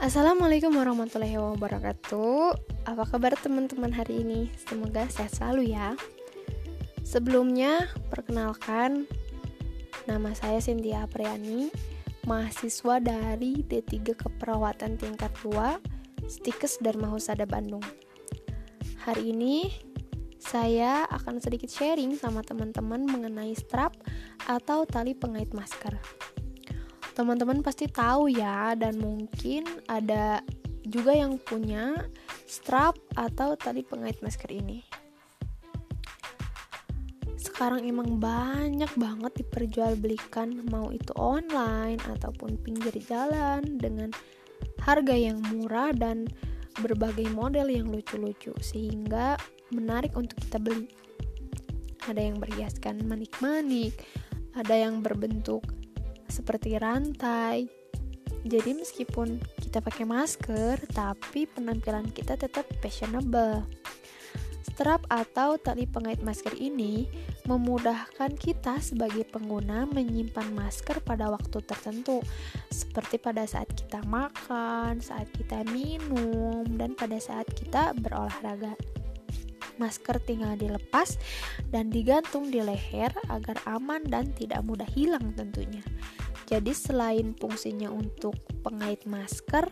Assalamualaikum warahmatullahi wabarakatuh. Apa kabar teman-teman hari ini? Semoga sehat selalu ya. Sebelumnya, perkenalkan Nama saya Cynthia Apriani Mahasiswa dari D3 Keperawatan tingkat 2 Stikes Dharma Husada Bandung. Hari ini saya akan sedikit sharing sama teman-teman mengenai strap atau tali pengait masker teman-teman pasti tahu ya dan mungkin ada juga yang punya strap atau tali pengait masker ini. Sekarang emang banyak banget diperjualbelikan mau itu online ataupun pinggir jalan dengan harga yang murah dan berbagai model yang lucu-lucu sehingga menarik untuk kita beli. Ada yang berhiaskan manik-manik ada yang berbentuk seperti rantai. Jadi meskipun kita pakai masker, tapi penampilan kita tetap fashionable. Strap atau tali pengait masker ini memudahkan kita sebagai pengguna menyimpan masker pada waktu tertentu, seperti pada saat kita makan, saat kita minum, dan pada saat kita berolahraga. Masker tinggal dilepas dan digantung di leher agar aman dan tidak mudah hilang tentunya. Jadi selain fungsinya untuk pengait masker,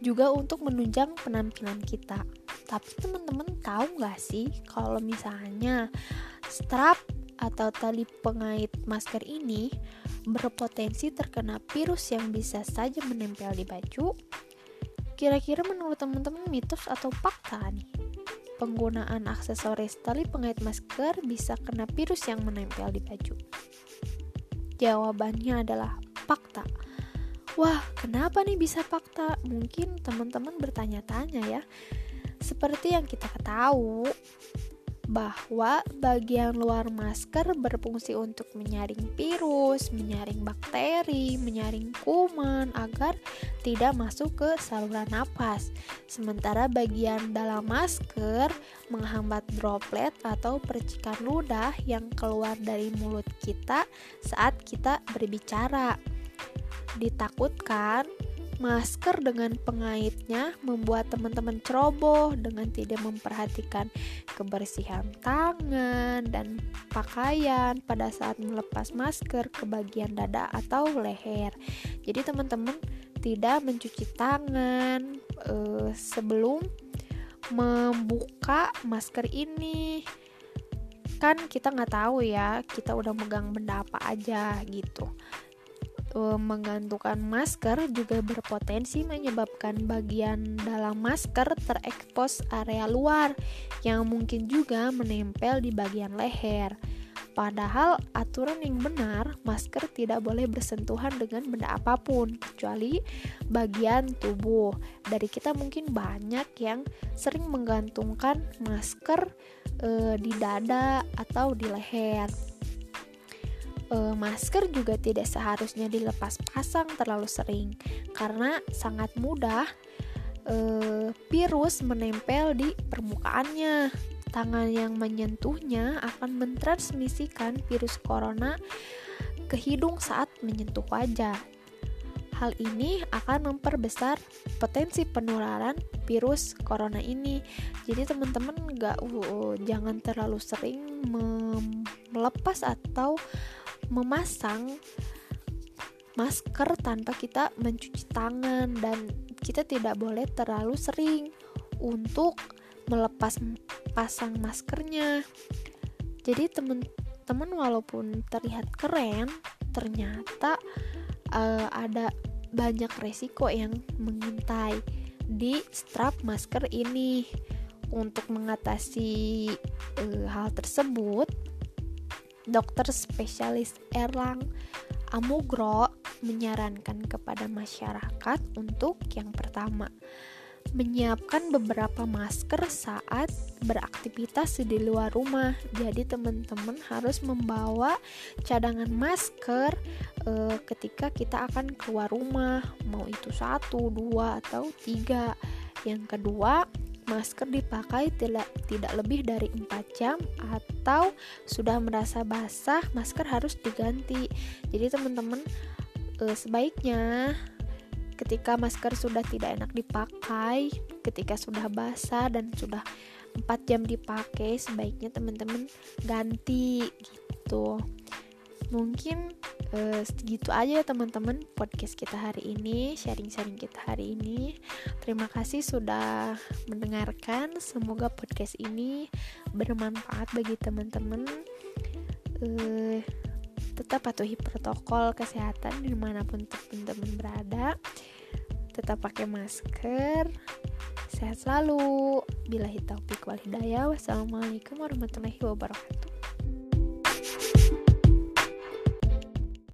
juga untuk menunjang penampilan kita. Tapi teman-teman tahu nggak sih kalau misalnya strap atau tali pengait masker ini berpotensi terkena virus yang bisa saja menempel di baju? Kira-kira menurut teman-teman mitos atau fakta nih? Penggunaan aksesoris tali pengait masker bisa kena virus yang menempel di baju. Jawabannya adalah fakta. Wah, kenapa nih bisa fakta? Mungkin teman-teman bertanya-tanya ya. Seperti yang kita ketahui, bahwa bagian luar masker berfungsi untuk menyaring virus, menyaring bakteri, menyaring kuman agar tidak masuk ke saluran napas. Sementara bagian dalam masker menghambat droplet atau percikan ludah yang keluar dari mulut kita saat kita berbicara ditakutkan masker dengan pengaitnya membuat teman-teman ceroboh dengan tidak memperhatikan kebersihan tangan dan pakaian pada saat melepas masker ke bagian dada atau leher. Jadi teman-teman tidak mencuci tangan eh, sebelum membuka masker ini kan kita nggak tahu ya kita udah megang benda apa aja gitu menggantungkan masker juga berpotensi menyebabkan bagian dalam masker terekspos area luar yang mungkin juga menempel di bagian leher. Padahal aturan yang benar, masker tidak boleh bersentuhan dengan benda apa pun kecuali bagian tubuh. Dari kita mungkin banyak yang sering menggantungkan masker e, di dada atau di leher e, masker juga tidak seharusnya dilepas pasang terlalu sering karena sangat mudah e, virus menempel di permukaannya. Tangan yang menyentuhnya akan mentransmisikan virus corona ke hidung saat menyentuh wajah. Hal ini akan memperbesar potensi penularan virus corona ini. Jadi teman-teman nggak uh, jangan terlalu sering melepas atau memasang masker tanpa kita mencuci tangan dan kita tidak boleh terlalu sering untuk melepas pasang maskernya. Jadi teman-teman walaupun terlihat keren, ternyata uh, ada banyak resiko yang mengintai di strap masker ini. Untuk mengatasi uh, hal tersebut, dokter spesialis Erlang Amugro menyarankan kepada masyarakat untuk yang pertama menyiapkan beberapa masker saat beraktivitas di luar rumah. Jadi teman-teman harus membawa cadangan masker e, ketika kita akan keluar rumah, mau itu satu, dua atau tiga. Yang kedua, masker dipakai tidak tidak lebih dari 4 jam atau sudah merasa basah masker harus diganti. Jadi teman-teman e, sebaiknya ketika masker sudah tidak enak dipakai ketika sudah basah dan sudah 4 jam dipakai sebaiknya teman-teman ganti gitu. Mungkin uh, segitu aja ya teman-teman podcast kita hari ini sharing-sharing kita hari ini. Terima kasih sudah mendengarkan. Semoga podcast ini bermanfaat bagi teman-teman. Uh, tetap patuhi protokol kesehatan di mana pun teman-teman berada. Tetap pakai masker. Sehat selalu. Bila taufiq wal hidayah. Wassalamualaikum warahmatullahi wabarakatuh